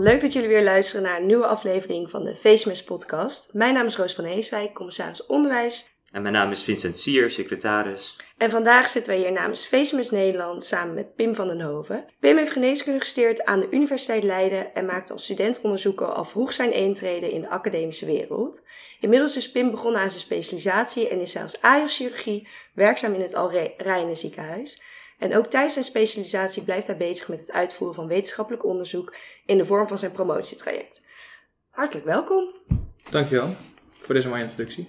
Leuk dat jullie weer luisteren naar een nieuwe aflevering van de Facemes podcast. Mijn naam is Roos van Heeswijk, commissaris onderwijs. En mijn naam is Vincent Sier, secretaris. En vandaag zitten wij hier namens Facemes Nederland samen met Pim van den Hoven. Pim heeft geneeskunde gestudeerd aan de Universiteit Leiden en maakt als studentonderzoeker al vroeg zijn intrede in de academische wereld. Inmiddels is Pim begonnen aan zijn specialisatie en is hij als AIOS-chirurgie werkzaam in het Alreine ziekenhuis. En ook tijdens zijn specialisatie blijft hij bezig met het uitvoeren van wetenschappelijk onderzoek in de vorm van zijn promotietraject. Hartelijk welkom. Dankjewel voor deze mooie introductie.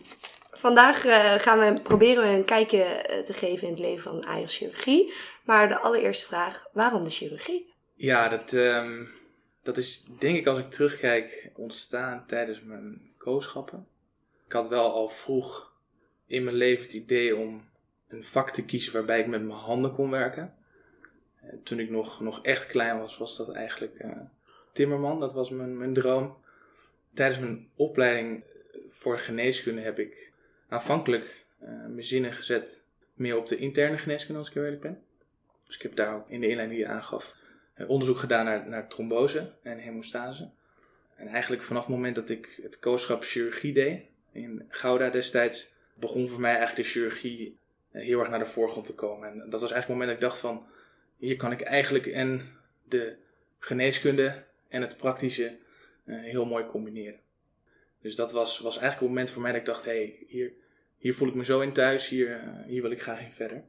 Vandaag uh, gaan we proberen we een kijkje eh, te geven in het leven van AIOS chirurgie. Maar de allereerste vraag, waarom de chirurgie? Ja, dat, um, dat is denk ik als ik terugkijk ontstaan tijdens mijn kooschappen. Ik had wel al vroeg in mijn leven het idee om een vak te kiezen waarbij ik met mijn handen kon werken. Uh, toen ik nog, nog echt klein was, was dat eigenlijk uh, timmerman. Dat was mijn, mijn droom. Tijdens mijn opleiding voor geneeskunde heb ik aanvankelijk mijn zinnen gezet meer op de interne geneeskunde, als ik heel eerlijk ben. Dus ik heb daar ook in de inleiding die je aangaf onderzoek gedaan naar, naar trombose en hemostase. En eigenlijk vanaf het moment dat ik het kooschap chirurgie deed in Gouda destijds, begon voor mij eigenlijk de chirurgie heel erg naar de voorgrond te komen. En dat was eigenlijk het moment dat ik dacht van, hier kan ik eigenlijk en de geneeskunde en het praktische uh, heel mooi combineren. Dus dat was, was eigenlijk het moment voor mij dat ik dacht, hé, hey, hier, hier voel ik me zo in thuis, hier, uh, hier wil ik graag in verder.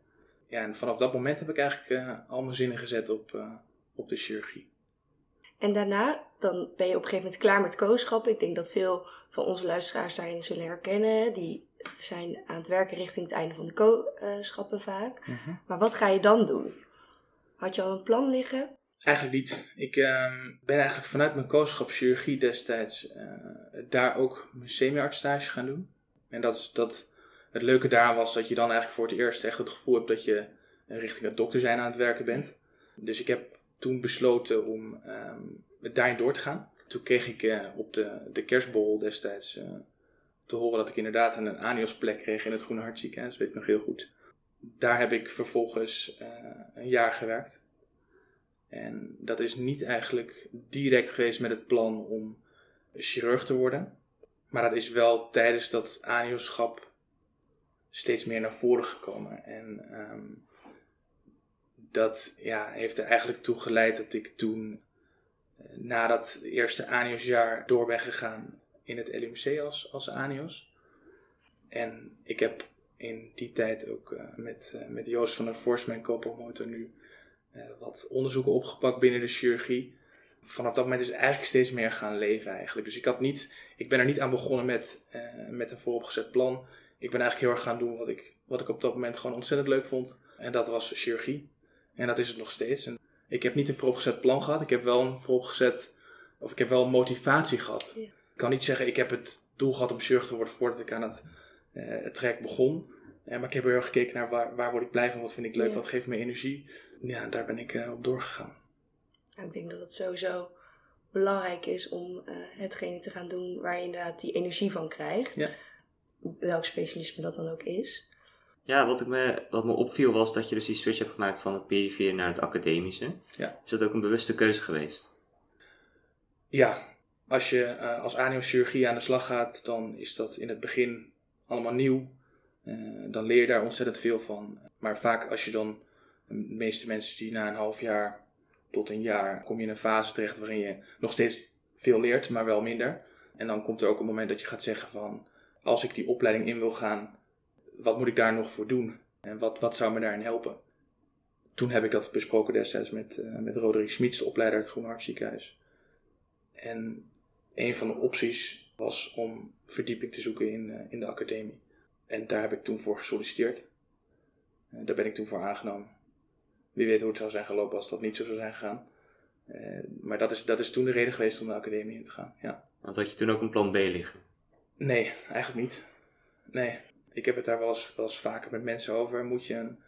Ja, en vanaf dat moment heb ik eigenlijk uh, al mijn zinnen gezet op, op de chirurgie. En daarna, dan ben je op een gegeven moment klaar met kooschap. Ik denk dat veel van onze luisteraars daarin zullen herkennen. Die zijn aan het werken richting het einde van de kooschappen vaak. Mm -hmm. Maar wat ga je dan doen? Had je al een plan liggen? Eigenlijk niet. Ik uh, ben eigenlijk vanuit mijn kooschap chirurgie destijds uh, daar ook mijn semi-artstage gaan doen. En dat, dat, het leuke daar was dat je dan eigenlijk voor het eerst echt het gevoel hebt dat je richting het dokter zijn aan het werken bent. Dus ik heb toen besloten om um, daarin door te gaan. Toen kreeg ik uh, op de, de kerstbol destijds te horen dat ik inderdaad een aniosplek kreeg in het Groene Hartziekenhuis. Dat weet ik nog heel goed. Daar heb ik vervolgens uh, een jaar gewerkt. En dat is niet eigenlijk direct geweest met het plan om chirurg te worden. Maar dat is wel tijdens dat anioschap steeds meer naar voren gekomen. En um, dat ja, heeft er eigenlijk toe geleid dat ik toen, na dat eerste aniosjaar, door ben gegaan in het LUMC als, als anios. En ik heb in die tijd ook uh, met, uh, met Joost van der Vorst, mijn co-promotor, nu uh, wat onderzoeken opgepakt binnen de chirurgie. Vanaf dat moment is eigenlijk steeds meer gaan leven eigenlijk. Dus ik, had niet, ik ben er niet aan begonnen met, met een vooropgezet plan. Ik ben eigenlijk heel erg gaan doen wat ik, wat ik op dat moment gewoon ontzettend leuk vond. En dat was chirurgie. En dat is het nog steeds. En ik heb niet een vooropgezet plan gehad. Ik heb wel een vooropgezet, of ik heb wel motivatie gehad. Ik kan niet zeggen, ik heb het doel gehad om chirurg te worden voordat ik aan het, uh, het traject begon. Uh, maar ik heb heel erg gekeken naar waar, waar word ik blij van, wat vind ik leuk, ja. wat geeft me energie. Ja, daar ben ik uh, op doorgegaan. Ik denk dat het sowieso belangrijk is om hetgene te gaan doen waar je inderdaad die energie van krijgt. Ja. Welk specialisme dat dan ook is. Ja, wat, ik me, wat me opviel was dat je dus die switch hebt gemaakt van het perifere naar het academische. Ja. Is dat ook een bewuste keuze geweest? Ja, als je uh, als aniochirurgie aan de slag gaat, dan is dat in het begin allemaal nieuw. Uh, dan leer je daar ontzettend veel van. Maar vaak als je dan, de meeste mensen die na een half jaar tot een jaar, kom je in een fase terecht waarin je nog steeds veel leert, maar wel minder. En dan komt er ook een moment dat je gaat zeggen van, als ik die opleiding in wil gaan, wat moet ik daar nog voor doen? En wat, wat zou me daarin helpen? Toen heb ik dat besproken destijds met, uh, met Roderick Smits, de opleider uit het Groene Hartziekenhuis. En een van de opties was om verdieping te zoeken in, uh, in de academie. En daar heb ik toen voor gesolliciteerd. Uh, daar ben ik toen voor aangenomen. Wie weet hoe het zou zijn gelopen als dat niet zo zou zijn gegaan. maar dat is, dat is toen de reden geweest om de academie in te gaan. Ja. Want had je toen ook een plan B liggen? Nee, eigenlijk niet. Nee, ik heb het daar wel eens, wel eens vaker met mensen over. Moet je een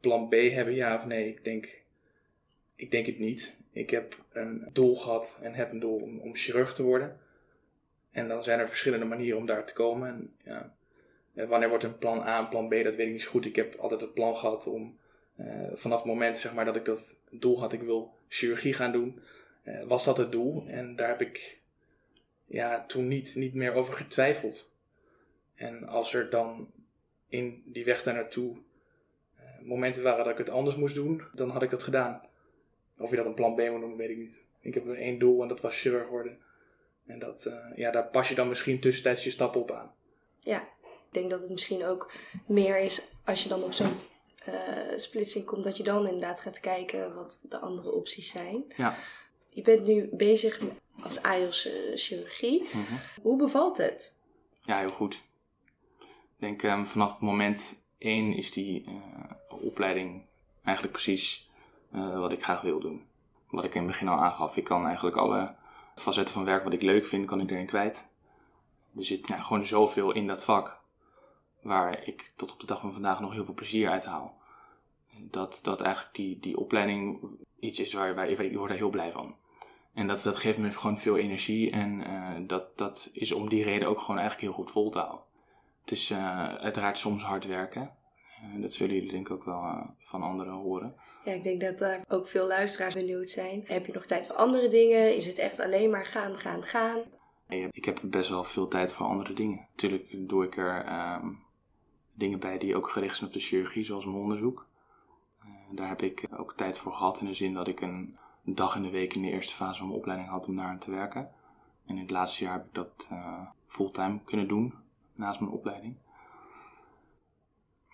plan B hebben, ja of nee? Ik denk, ik denk het niet. Ik heb een doel gehad en heb een doel om, chirurg te worden. En dan zijn er verschillende manieren om daar te komen. En, ja, wanneer wordt een plan A een plan B, dat weet ik niet zo goed. Ik heb altijd het plan gehad om uh, vanaf het moment zeg maar, dat ik dat doel had, ik wil chirurgie gaan doen. eh, was dat het doel. En daar heb ik ja, toen niet, niet meer over getwijfeld. En als er dan in die weg daar naartoe eh, momenten waren dat ik het anders moest doen, dan had ik dat gedaan. Of je dat een plan B moet noemen, weet ik niet. Ik heb één doel en dat was chirurg worden. En dat, eh, ja, daar pas je dan misschien tussentijds je stappen op aan. Ja, ik denk dat het misschien ook meer is als je dan op zo'n eh, splitsing komt, dat je dan inderdaad gaat kijken wat de andere opties zijn. Ja. Je bent nu bezig als AIOS eh, chirurgie. Mhm. Hoe bevalt het? Ja, heel goed. Ik denk ehm, vanaf moment één is die eh, opleiding eigenlijk precies eh, wat ik graag wil doen. Wat ik in het begin al aangaf, ik kan eigenlijk alle facetten van werk wat ik leuk vind, kan ik erin kwijt. Er zit nou, gewoon zoveel in dat vak, waar ik tot op de dag van vandaag nog heel veel plezier uit haal. Dat, dat eigenlijk die, die opleiding iets is waar, waar ik, ik word heel blij van. En dat, dat geeft me gewoon veel energie en eh, dat, dat is om die reden ook gewoon eigenlijk heel goed vol te houden. Het is eh, uiteraard soms hard werken. Eh, dat zullen jullie denk ik ook wel eh, van anderen horen. Ja, ik denk dat daar ook veel luisteraars benieuwd zijn. Heb je nog tijd voor andere dingen? Is het echt alleen maar gaan, gaan, gaan? Nee, Ik heb best wel veel tijd voor andere dingen. Natuurlijk doe ik er ehm, dingen bij die ook gericht zijn op de chirurgie, zoals mijn onderzoek. Eh, daar heb ik ook tijd voor gehad in de zin dat ik een dag in de week in de eerste fase van mijn opleiding had om daar aan te werken. En in het laatste jaar heb ik dat eh, fulltime kunnen doen, naast mijn opleiding.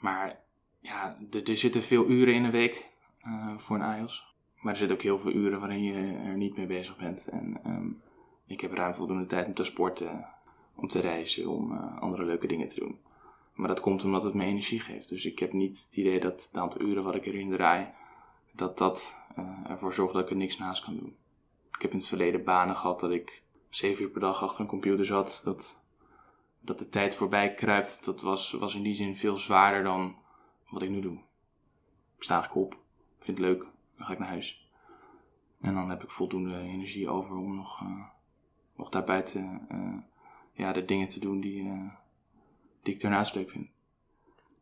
Maar ja, er, er zitten veel uren in een week eh, voor een AIOS. Maar er zitten ook heel veel uren waarin je er niet mee bezig bent. En ehm, ik heb ruim voldoende tijd om te sporten, om te reizen, om eh, andere leuke dingen te doen. Maar dat komt omdat het me energie geeft. Dus ik heb niet het idee dat het aantal uren wat ik erin draai, dat dat eh, ervoor zorgt dat ik er niks naast kan doen. Ik heb in het verleden banen gehad dat ik zeven uur per dag achter een computer zat. Dat, dat de tijd voorbij kruipt, dat was, was in die zin veel zwaarder dan wat ik nu doe. Ik sta eigenlijk op, vind het leuk, dan ga ik naar huis. En dan heb ik voldoende energie over om nog, eh, nog daarbuiten eh, ja, de dingen te doen die, eh, die ik daarnaast leuk vind.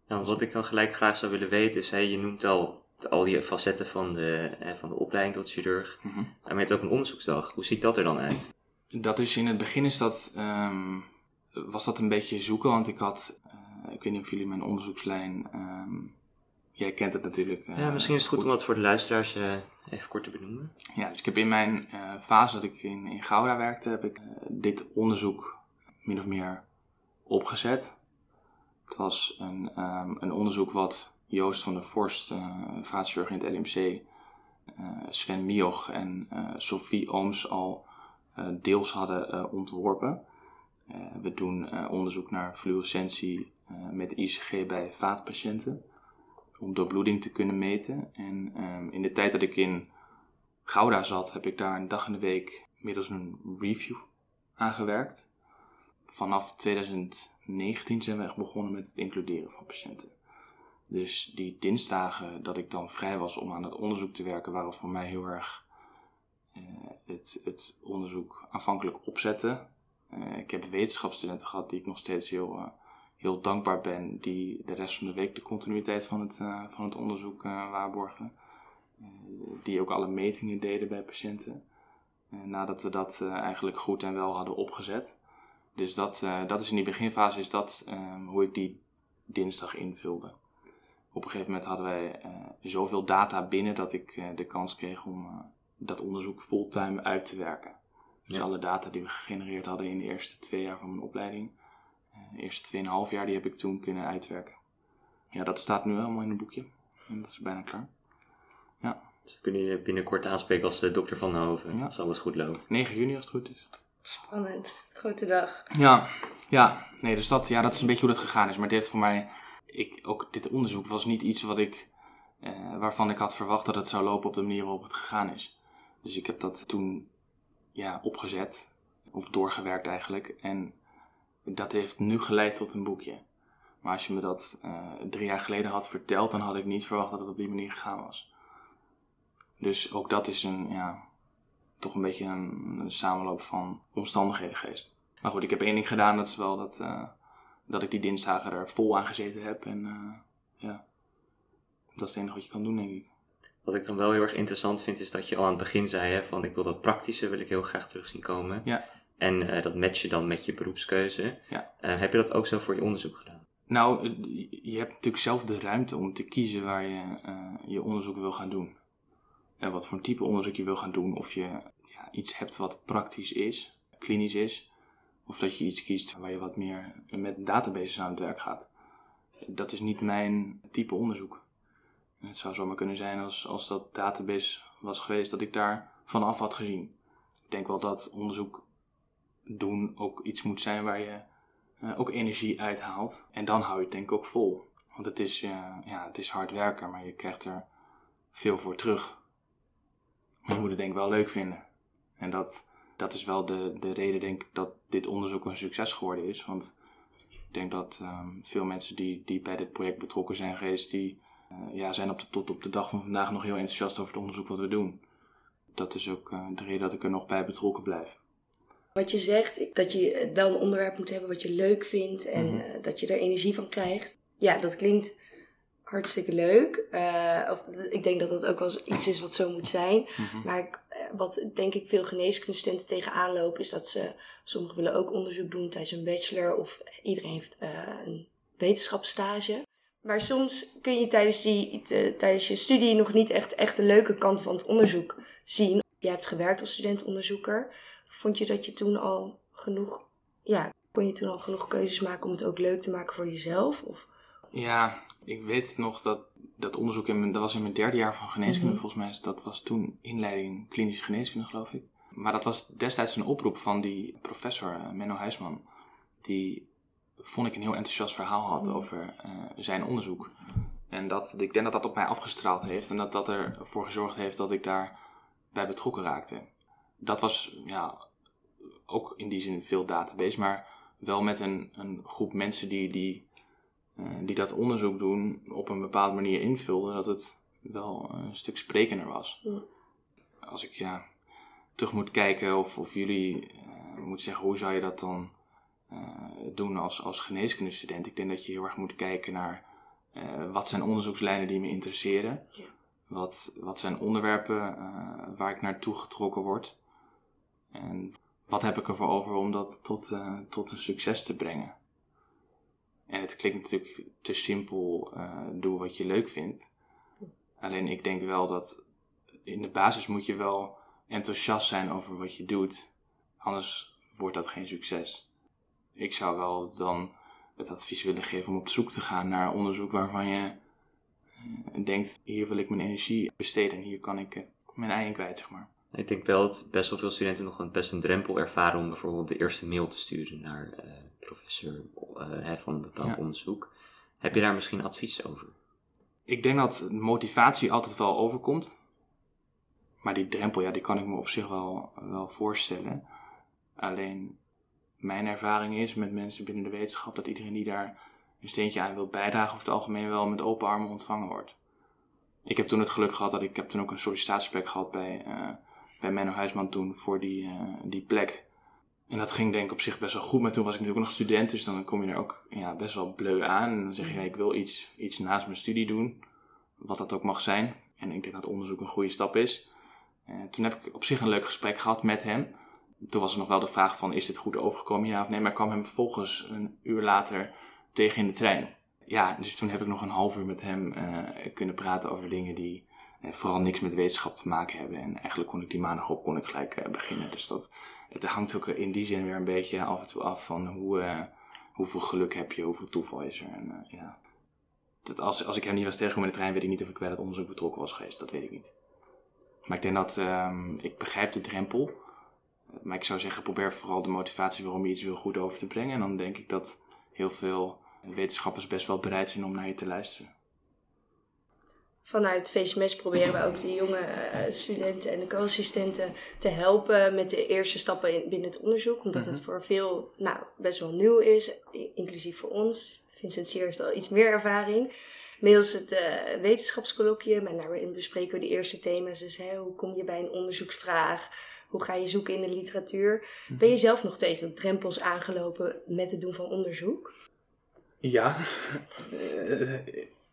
Nou, wat ik dan gelijk graag zou willen weten is, hè, je noemt al al die facetten van de, van de opleiding tot chirurg. Mhm. Maar je hebt ook een onderzoeksdag. Hoe ziet dat er dan uit? Dat is in het begin is dat, ehm, was dat een beetje zoeken, want ik had, eh, ik weet niet of jullie mijn onderzoekslijn, ehm, jij kent het natuurlijk. eh, ja, misschien is het goed, om dat voor de luisteraars eh, even kort te benoemen. Ja, dus ik heb in mijn eh, fase dat ik in, in Gouda werkte, heb ik eh, dit onderzoek min of meer opgezet. Het was een, ehm, een onderzoek wat Joost van der Vorst, uh, in het LMC, eh, Sven Mioch en eh, Sophie Ooms al eh, deels hadden eh, ontworpen. Eh, we doen eh, onderzoek naar fluorescentie eh, met ICG bij vaatpatiënten om doorbloeding te kunnen meten. En ehm, in de tijd dat ik in Gouda zat, heb ik daar een dag in de week middels een review aangewerkt. Vanaf 2019 zijn we echt begonnen met het includeren van patiënten. Dus die dinsdagen dat ik dan vrij was om aan het onderzoek te werken, waren voor mij heel erg het, het onderzoek aanvankelijk opzetten. Eh, ik heb wetenschapsstudenten gehad die ik nog steeds heel, eh, heel dankbaar ben, die de rest van de week de continuïteit van het, eh, van het onderzoek waarborgen. Die ook alle metingen deden bij patiënten. nadat we dat eigenlijk goed en wel hadden opgezet. Dus dat, dat is in die beginfase is dat ehm, hoe ik die dinsdag invulde. Op een gegeven moment hadden wij zoveel data binnen dat ik de kans kreeg om dat onderzoek fulltime uit te werken. Dus Ja. alle data die we gegenereerd hadden in de eerste twee jaar van mijn opleiding, eh, de eerste tweeënhalf jaar, die heb ik toen kunnen uitwerken. Ja, dat staat nu helemaal in een boekje. En dat is bijna klaar. Dus we kunnen je binnenkort aanspreken als de dokter van Hoven, Ja. als alles goed loopt. 9 juni als het goed is. Spannend. Grote dag. Ja, ja. Nee, dus dat, ja, dat is een beetje hoe dat gegaan is. Maar het heeft voor mij, ik, ook dit onderzoek was niet iets wat ik, eh, waarvan ik had verwacht dat het zou lopen op de manier waarop het gegaan is. Dus ik heb dat toen, ja, opgezet. Of doorgewerkt eigenlijk. En dat heeft nu geleid tot een boekje. Maar als je me dat eh, drie jaar geleden had verteld, dan had ik niet verwacht dat het op die manier gegaan was. Dus ook dat is een, ja, toch een beetje een, samenloop van omstandigheden geweest. Maar goed, ik heb één ding gedaan, dat is wel dat, eh, dat ik die dinsdagen er vol aan gezeten heb. En eh, ja, dat is het enige wat je kan doen, denk ik. Wat ik dan wel heel erg interessant vind, is dat je al aan het begin zei hè, van ik wil dat praktische wil ik heel graag terug zien komen. Ja. En eh, dat match je dan met je beroepskeuze. Ja. Eh, heb je dat ook zo voor je onderzoek gedaan? Nou, eh, je hebt natuurlijk zelf de ruimte om te kiezen waar je je onderzoek wil gaan doen. En wat voor een type onderzoek je wil gaan doen. Of je ja, iets hebt wat praktisch is, klinisch is. Of dat je iets kiest waar je wat meer met databases aan het werk gaat. Dat is niet mijn type onderzoek. Het zou zomaar kunnen zijn als, als dat database was geweest dat ik daar vanaf had gezien. Ik denk wel dat onderzoek doen ook iets moet zijn waar je eh, ook energie uithaalt. En dan hou je het denk ik ook vol. Want het is, eh, ja, het is hard werken, maar je krijgt er veel voor terug. Maar je moet het denk ik wel leuk vinden. En dat, dat is wel de, de reden denk ik dat dit onderzoek een succes geworden is. Want ik denk dat ehm, veel mensen die, die bij dit project betrokken zijn geweest, die ja, zijn op de, tot op de dag van vandaag nog heel enthousiast over het onderzoek wat we doen. Dat is ook eh, de reden dat ik er nog bij betrokken blijf. Wat je zegt, dat je wel een onderwerp moet hebben wat je leuk vindt en Mhm. eh, dat je er energie van krijgt. Ja, dat klinkt hartstikke leuk. Eh, of, ik denk dat dat ook wel iets is wat zo moet zijn. Maar ik, eh, wat denk ik veel geneeskundestudenten tegenaan lopen, is dat ze, sommigen willen ook onderzoek doen tijdens een bachelor of iedereen heeft eh, een wetenschapsstage. Maar soms kun je tijdens, die, tijdens je studie nog niet echt, echt de leuke kant van het onderzoek zien. Je hebt gewerkt als studentonderzoeker. Vond je dat je toen al genoeg, ja, kon je toen al genoeg keuzes maken om het ook leuk te maken voor jezelf? Of, Ja, ik weet nog dat dat onderzoek, in mijn, dat was in mijn derde jaar van geneeskunde Mhm. volgens mij. Dat was toen inleiding klinische geneeskunde geloof ik. Maar dat was destijds een oproep van die professor eh, Menno Huisman. Die vond ik een heel enthousiast verhaal had Mhm. over eh, zijn onderzoek. En dat, ik denk dat dat op mij afgestraald heeft. En dat dat ervoor gezorgd heeft dat ik daar bij betrokken raakte. Dat was ja, ook in die zin veel database, maar wel met een, een groep mensen die, die, eh, die dat onderzoek doen op een bepaalde manier invulden, dat het wel een stuk sprekender was. Ja. Als ik ja, terug moet kijken of, of jullie eh moeten zeggen, hoe zou je dat dan doen als, als geneeskundestudent? Ik denk dat je heel erg moet kijken naar eh, wat zijn onderzoekslijnen die me interesseren. Ja. Wat, wat zijn onderwerpen eh, waar ik naartoe getrokken word? En wat heb ik ervoor over om dat tot, eh, tot een succes te brengen? En het klinkt natuurlijk te simpel, eh, doe wat je leuk vindt. Alleen ik denk wel dat in de basis moet je wel enthousiast zijn over wat je doet. Anders wordt dat geen succes. Ik zou wel dan het advies willen geven om op zoek te gaan naar onderzoek waarvan je eh, denkt, hier wil ik mijn energie besteden en hier kan ik eh, mijn ei in kwijt, zeg maar. Ik denk wel dat best wel veel studenten nog een, best een drempel ervaren om bijvoorbeeld de eerste mail te sturen naar eh, professor hè, van een bepaald Ja. onderzoek. Heb je daar misschien advies over? Ik denk dat motivatie altijd wel overkomt. Maar die drempel, ja, die kan ik me op zich wel, wel voorstellen. Alleen mijn ervaring is met mensen binnen de wetenschap dat iedereen die daar een steentje aan wil bijdragen, over het algemeen wel met open armen ontvangen wordt. Ik heb toen het geluk gehad dat ik, heb toen ook een sollicitatieplek gehad bij, eh, bij Menno Huisman toen voor die, eh, die plek. En dat ging denk ik op zich best wel goed, maar toen was ik natuurlijk nog student, dus dan kom je er ook ja, best wel bleu aan. En dan zeg je, ja, ik wil iets, iets naast mijn studie doen, wat dat ook mag zijn. En ik denk dat onderzoek een goede stap is. Eh, toen heb ik op zich een leuk gesprek gehad met hem. Toen was er nog wel de vraag van, is dit goed overgekomen, ja of nee? Maar ik kwam hem vervolgens een uur later tegen in de trein. Ja, dus toen heb ik nog een half uur met hem eh, kunnen praten over dingen die eh, vooral niks met wetenschap te maken hebben. En eigenlijk kon ik die maandag op kon ik gelijk eh, beginnen. Dus dat, het hangt ook in die zin weer een beetje af en toe af van hoe, hoeveel geluk heb je, hoeveel toeval is er. En, ja. dat als, als ik hem niet was tegengekomen in de trein, weet ik niet of ik bij dat onderzoek betrokken was geweest. Dat weet ik niet. Maar ik denk dat, ehm, ik begrijp de drempel. Maar ik zou zeggen, probeer vooral de motivatie waarom je iets wil goed over te brengen. En dan denk ik dat heel veel wetenschappers best wel bereid zijn om naar je te luisteren. Vanuit VSMS proberen we ook de jonge eh, studenten en de co-assistenten te helpen met de eerste stappen in, binnen het onderzoek. Omdat het voor veel nou, best wel nieuw is, inclusief voor ons. Vincent Sier heeft al iets meer ervaring. Middels het eh, wetenschapscolloquium en daarin bespreken we de eerste thema's. Dus hè, hoe kom je bij een onderzoeksvraag? Hoe ga je zoeken in de literatuur? Ben je zelf nog tegen drempels aangelopen met het doen van onderzoek? Ja, eh,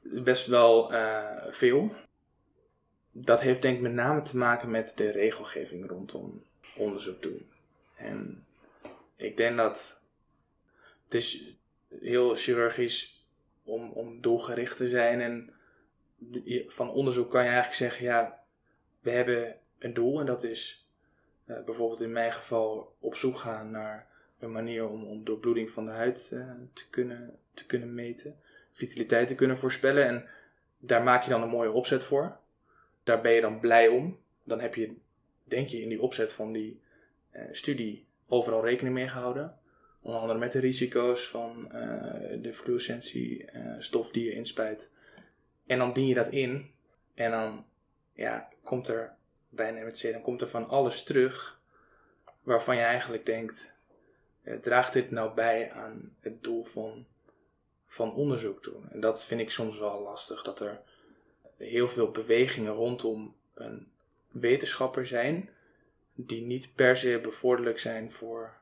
best wel eh, veel. dat heeft denk ik met name te maken met de regelgeving rondom onderzoek doen. En ik denk dat het is heel chirurgisch om, om doelgericht te zijn. En van onderzoek kan je eigenlijk zeggen, ja, we hebben een doel en dat is uh, bijvoorbeeld in mijn geval op zoek gaan naar een manier om, om doorbloeding van de huid uh, te, kunnen, te kunnen meten, vitaliteit te kunnen voorspellen. En daar maak je dan een mooie opzet voor. Daar ben je dan blij om. Dan heb je, denk je, in die opzet van die uh, studie overal rekening mee gehouden. Onder andere met de risico's van de fluorescentiestof die je inspuit. En dan dien je dat in. En dan ja, komt er bij een MSC, dan komt er van alles terug waarvan je eigenlijk denkt, eh, draagt dit nou bij aan het doel van, van onderzoek doen? En dat vind ik soms wel lastig, dat er heel veel bewegingen rondom een wetenschapper zijn, die niet per se bevorderlijk zijn voor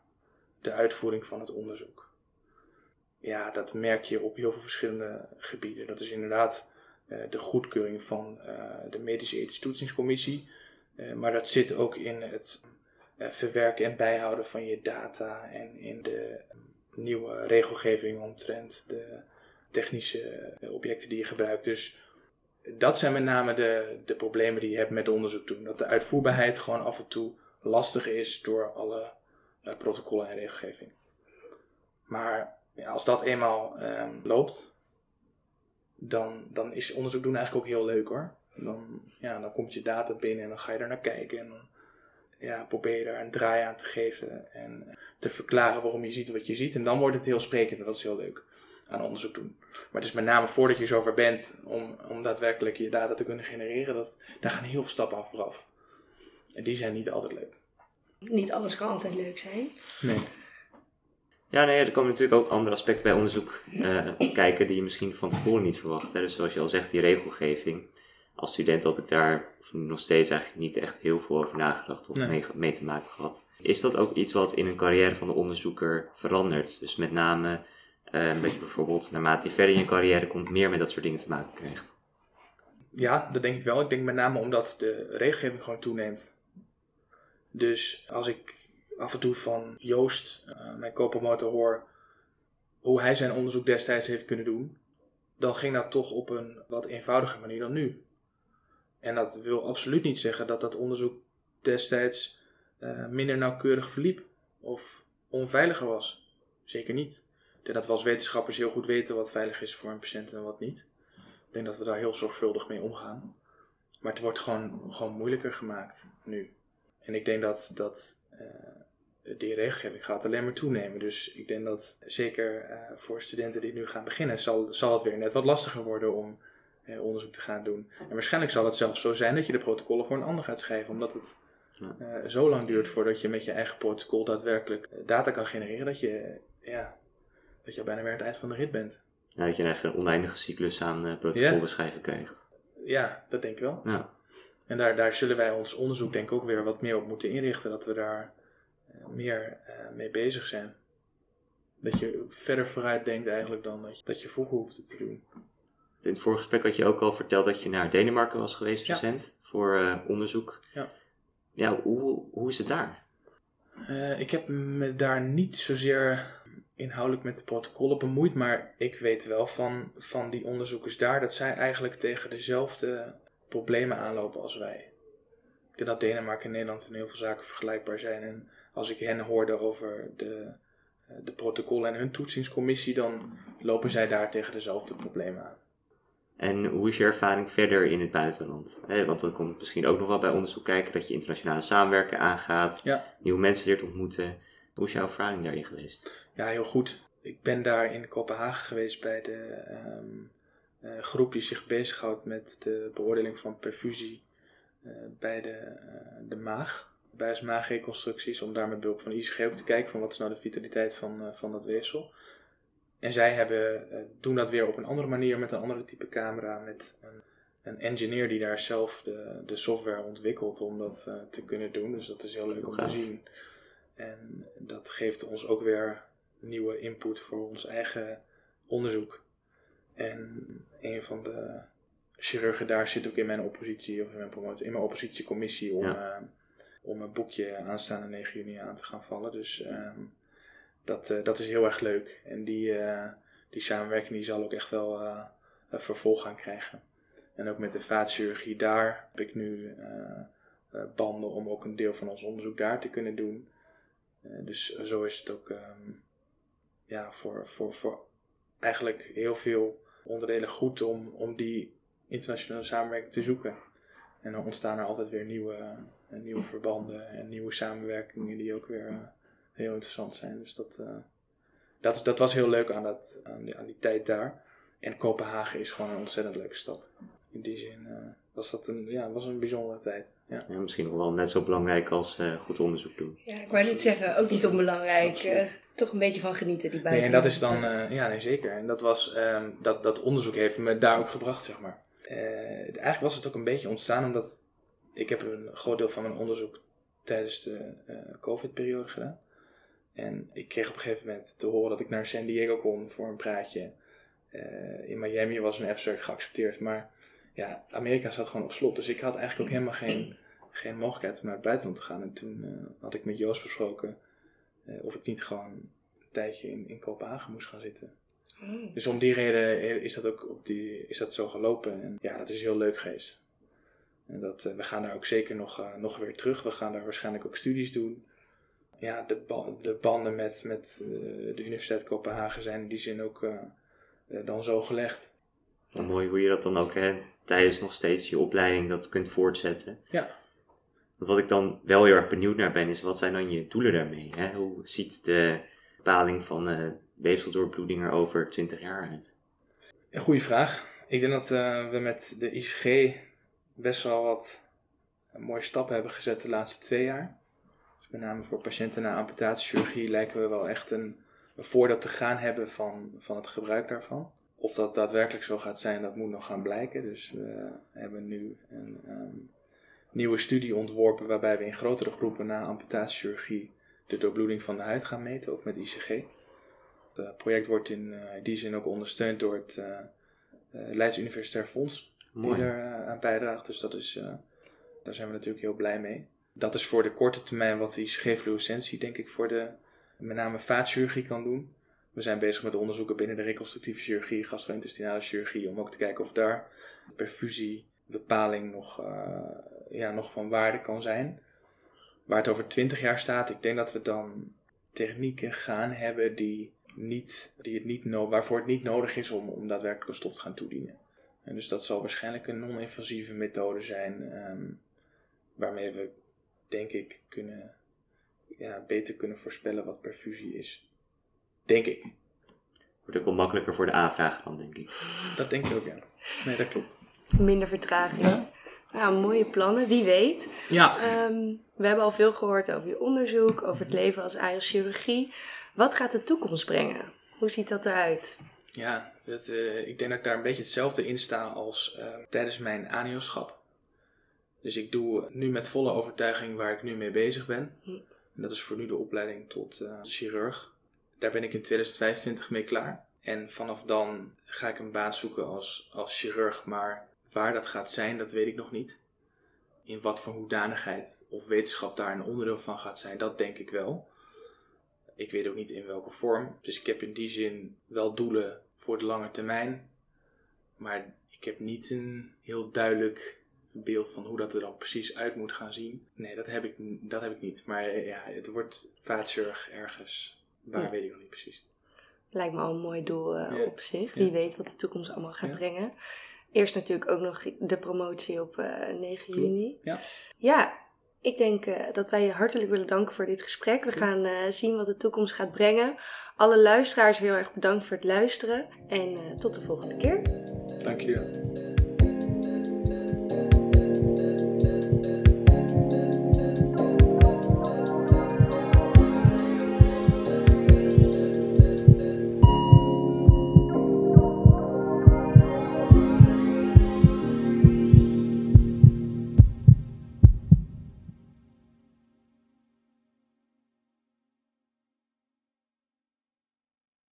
de uitvoering van het onderzoek. Ja, dat merk je op heel veel verschillende gebieden. Dat is inderdaad uh, de goedkeuring van uh, de Medische Ethische Toetsingscommissie. Uh, maar dat zit ook in het verwerken en bijhouden van je data en in de nieuwe regelgeving omtrent de technische objecten die je gebruikt. Dus dat zijn met name de, de problemen die je hebt met onderzoek doen. Dat de uitvoerbaarheid gewoon af en toe lastig is door alle protocollen en regelgeving. Maar ja, als dat eenmaal um, loopt, dan, dan is onderzoek doen eigenlijk ook heel leuk hoor. Dan, ja, dan komt je data binnen en dan ga je er naar kijken. En dan ja, probeer je daar een draai aan te geven en te verklaren waarom je ziet wat je ziet. En dan wordt het heel sprekend en dat is heel leuk aan onderzoek doen. Maar het is met name voordat je zover bent om, om daadwerkelijk je data te kunnen genereren, dat, daar gaan heel veel stappen aan vooraf. En die zijn niet altijd leuk. Niet alles kan altijd leuk zijn. Nee. Ja, nee, er komen natuurlijk ook andere aspecten bij onderzoek uh, kijken die je misschien van tevoren niet verwacht. Hè. Dus zoals je al zegt, die regelgeving. Als student had ik daar nog steeds eigenlijk niet echt heel veel over nagedacht of mee, mee, te maken gehad. Is dat ook iets wat in een carrière van de onderzoeker verandert? Dus met name uh, dat je bijvoorbeeld naarmate je verder in je carrière komt meer met dat soort dingen te maken krijgt? Ja, dat denk ik wel. Ik denk met name omdat de regelgeving gewoon toeneemt. Dus als ik af en toe van Joost, uh, mijn co-promotor, hoor hoe hij zijn onderzoek destijds heeft kunnen doen, dan ging dat toch op een wat eenvoudiger manier dan nu. En dat wil absoluut niet zeggen dat dat onderzoek destijds uh, minder nauwkeurig verliep of onveiliger was. Zeker niet. Ik denk dat we als wetenschappers heel goed weten wat veilig is voor een patiënt en wat niet. Ik denk dat we daar heel zorgvuldig mee omgaan. Maar het wordt gewoon, gewoon moeilijker gemaakt nu. En ik denk dat, dat uh, regelgeving gaat alleen maar toenemen. Dus ik denk dat zeker uh, voor studenten die nu gaan beginnen, zal, zal het weer net wat lastiger worden om uh, onderzoek te gaan doen. En waarschijnlijk zal het zelfs zo zijn dat je de protocollen voor een ander gaat schrijven, omdat het uh, zo lang duurt voordat je met je eigen protocol daadwerkelijk data kan genereren, dat je, ja, dat je al bijna weer aan het eind van de rit bent. Ja, dat je een oneindige cyclus aan protocolbeschrijven ja. krijgt. Ja, dat denk ik wel. Ja. En daar, daar zullen wij ons onderzoek denk ik ook weer wat meer op moeten inrichten, dat we daar meer uh, mee bezig zijn. Dat je verder vooruit denkt eigenlijk dan dat je, dat je vroeger hoefde te doen. In het vorige gesprek had je ook al verteld dat je naar Denemarken was geweest recent voor uh, onderzoek. Ja. Ja, hoe, hoe is het daar? Uh, ik heb me daar niet zozeer inhoudelijk met de protocollen bemoeid, maar ik weet wel van, van die onderzoekers daar dat zij eigenlijk tegen dezelfde problemen aanlopen als wij. Ik denk dat Denemarken en Nederland in heel veel zaken vergelijkbaar zijn. En als ik hen hoorde over de, eh, de protocollen en hun toetsingscommissie, dan lopen zij daar tegen dezelfde problemen aan. En hoe is je ervaring verder in het buitenland? want dat komt misschien ook nog wel bij onderzoek kijken, dat je internationale samenwerking aangaat, ja. nieuwe mensen leert ontmoeten. Hoe is jouw ervaring daarin geweest? Ja, heel goed. Ik ben daar in Kopenhagen geweest bij de um, uh, groep die zich bezighoudt met de beoordeling van perfusie uh, bij de, uh, de maag buismaagreconstructies, om daar met behulp van ICG ook te kijken van wat is nou de vitaliteit van, van dat weefsel. En zij hebben, uh, doen dat weer op een andere manier met een andere type camera, met een, een engineer die daar zelf de, de software ontwikkelt om dat uh, te kunnen doen. Dus dat is heel leuk om te zien. En dat geeft ons ook weer nieuwe input voor ons eigen onderzoek. En een van de chirurgen daar zitten ook in mijn oppositie of in mijn, promotie, in mijn oppositiecommissie om, Ja. eh, om een boekje aanstaande 9 juni aan te gaan vallen. Dus ehm, dat, eh, dat is heel erg leuk. En die, eh, die samenwerking die zal ook echt wel eh, een vervolg gaan krijgen. En ook met de vaatchirurgie daar heb ik nu banden om ook een deel van ons onderzoek daar te kunnen doen. Dus zo is het ook ehm, ja, voor, voor, voor eigenlijk heel veel onderdelen goed om, om die internationale samenwerking te zoeken. En dan ontstaan er altijd weer nieuwe, nieuwe verbanden en nieuwe samenwerkingen die ook weer heel interessant zijn. Dus dat, eh, dat, is, dat was heel leuk aan, dat, aan, die, aan die tijd daar. En Kopenhagen is gewoon een ontzettend leuke stad. In die zin eh, was dat een, ja, was een bijzondere tijd. Ja. Ja, misschien nog wel net zo belangrijk als eh, goed onderzoek doen. Ja, ik wou niet zeggen, ook niet onbelangrijk. toch een beetje van genieten die buiten. Nee, en dat is dan, eh, ja, nee, zeker. En dat was, ehm, dat, dat onderzoek heeft me daar ook gebracht, zeg maar. Eh, eigenlijk was het ook een beetje ontstaan omdat ik heb een groot deel van mijn onderzoek tijdens de eh, COVID-periode gedaan. En ik kreeg op een gegeven moment te horen dat ik naar San Diego kon voor een praatje. Eh, in Miami was een abstract geaccepteerd, maar ja, Amerika zat gewoon op slot. Dus ik had eigenlijk ook helemaal geen, geen mogelijkheid om naar het buitenland te gaan. En toen eh, had ik met Joost besproken eh, of ik niet gewoon een tijdje in, in Kopenhagen moest gaan zitten. Oh. Dus om die reden is dat ook op die, is dat zo gelopen. En ja, dat is heel leuk geweest. En dat, we gaan daar ook zeker nog, nog weer terug. We gaan daar waarschijnlijk ook studies doen. Ja, de, ba- de banden met, met eh, de Universiteit Kopenhagen zijn in die zin ook eh, eh, dan zo gelegd. Wel mooi hoe je dat dan ook hè, tijdens nog steeds je opleiding dat kunt voortzetten. Ja. Want wat ik dan wel heel erg benieuwd naar ben, is wat zijn dan je doelen daarmee? Hè? Hoe ziet de bepaling van eh weefseldoorbloeding er over 20 jaar uit? Een goede vraag. Ik denk dat we met de ICG best wel wat mooie stappen hebben gezet de laatste twee jaar. Met name voor patiënten na amputatiechirurgie lijken we wel echt een, een voordeel te gaan hebben van, van het gebruik daarvan. Of dat daadwerkelijk zo gaat zijn, dat moet nog gaan blijken. Dus we hebben nu een ehm, nieuwe studie ontworpen waarbij we in grotere groepen na amputatiechirurgie de doorbloeding van de huid gaan meten, ook met ICG. Het project wordt in eh, die zin ook ondersteund door het eh, eh, Leids Universitair Fonds, die Mooi. er eh, aan bijdraagt. Dus dat is, daar zijn we natuurlijk heel blij mee. Dat is voor de korte termijn wat die ICG-fluorescentie denk ik voor de met name vaatchirurgie kan doen. We zijn bezig met onderzoeken binnen de reconstructieve chirurgie, gastro-intestinale chirurgie, om ook te kijken of daar perfusiebepaling nog, eh, ja, nog van waarde kan zijn. Waar het over 20 jaar staat, ik denk dat we dan technieken gaan hebben die, niet, die het niet waarvoor het niet nodig is om, om daadwerkelijk een stof te gaan toedienen. En dus dat zal waarschijnlijk een non-invasieve methode zijn, ehm, waarmee we, denk ik, kunnen, ja, beter kunnen voorspellen wat perfusie is. Denk ik. Wordt ook wel makkelijker voor de aanvraag dan, denk ik. Dat denk ik ook, ja. Nee, dat klopt. Minder vertraging. Nou, mooie plannen, wie weet. Ja, Ehm, we hebben al veel gehoord over je onderzoek, over het leven als aerochirurgie. Wat gaat de toekomst brengen? Hoe ziet dat eruit? Ja, dat, eh, ik denk dat ik daar een beetje hetzelfde in sta als eh, tijdens mijn anioschap. Dus ik doe nu met volle overtuiging waar ik nu mee bezig ben. Hm. En dat is voor nu de opleiding tot eh, chirurg. Daar ben ik in 2025 mee klaar. En vanaf dan ga ik een baan zoeken als, als chirurg. Maar waar dat gaat zijn, dat weet ik nog niet. In wat voor hoedanigheid of wetenschap daar een onderdeel van gaat zijn, dat denk ik wel. Ik weet ook niet in welke vorm. Dus ik heb in die zin wel doelen voor de lange termijn. Maar ik heb niet een heel duidelijk beeld van hoe dat er dan precies uit moet gaan zien. Nee, dat heb ik, dat heb ik niet. Maar ja, het wordt vaatchirurg ergens. Waar Ja. weet ik nog niet precies. Lijkt me al een mooi doel eh, Ja. op zich. Ja. Wie weet wat de toekomst allemaal gaat brengen. Eerst natuurlijk ook nog de promotie op eh, 9 Klopt. juni. Ja. Ja, ik denk eh, dat wij je hartelijk willen danken voor dit gesprek. We gaan zien wat de toekomst gaat brengen. Alle luisteraars heel erg bedankt voor het luisteren. En tot de volgende keer. Dank jullie wel.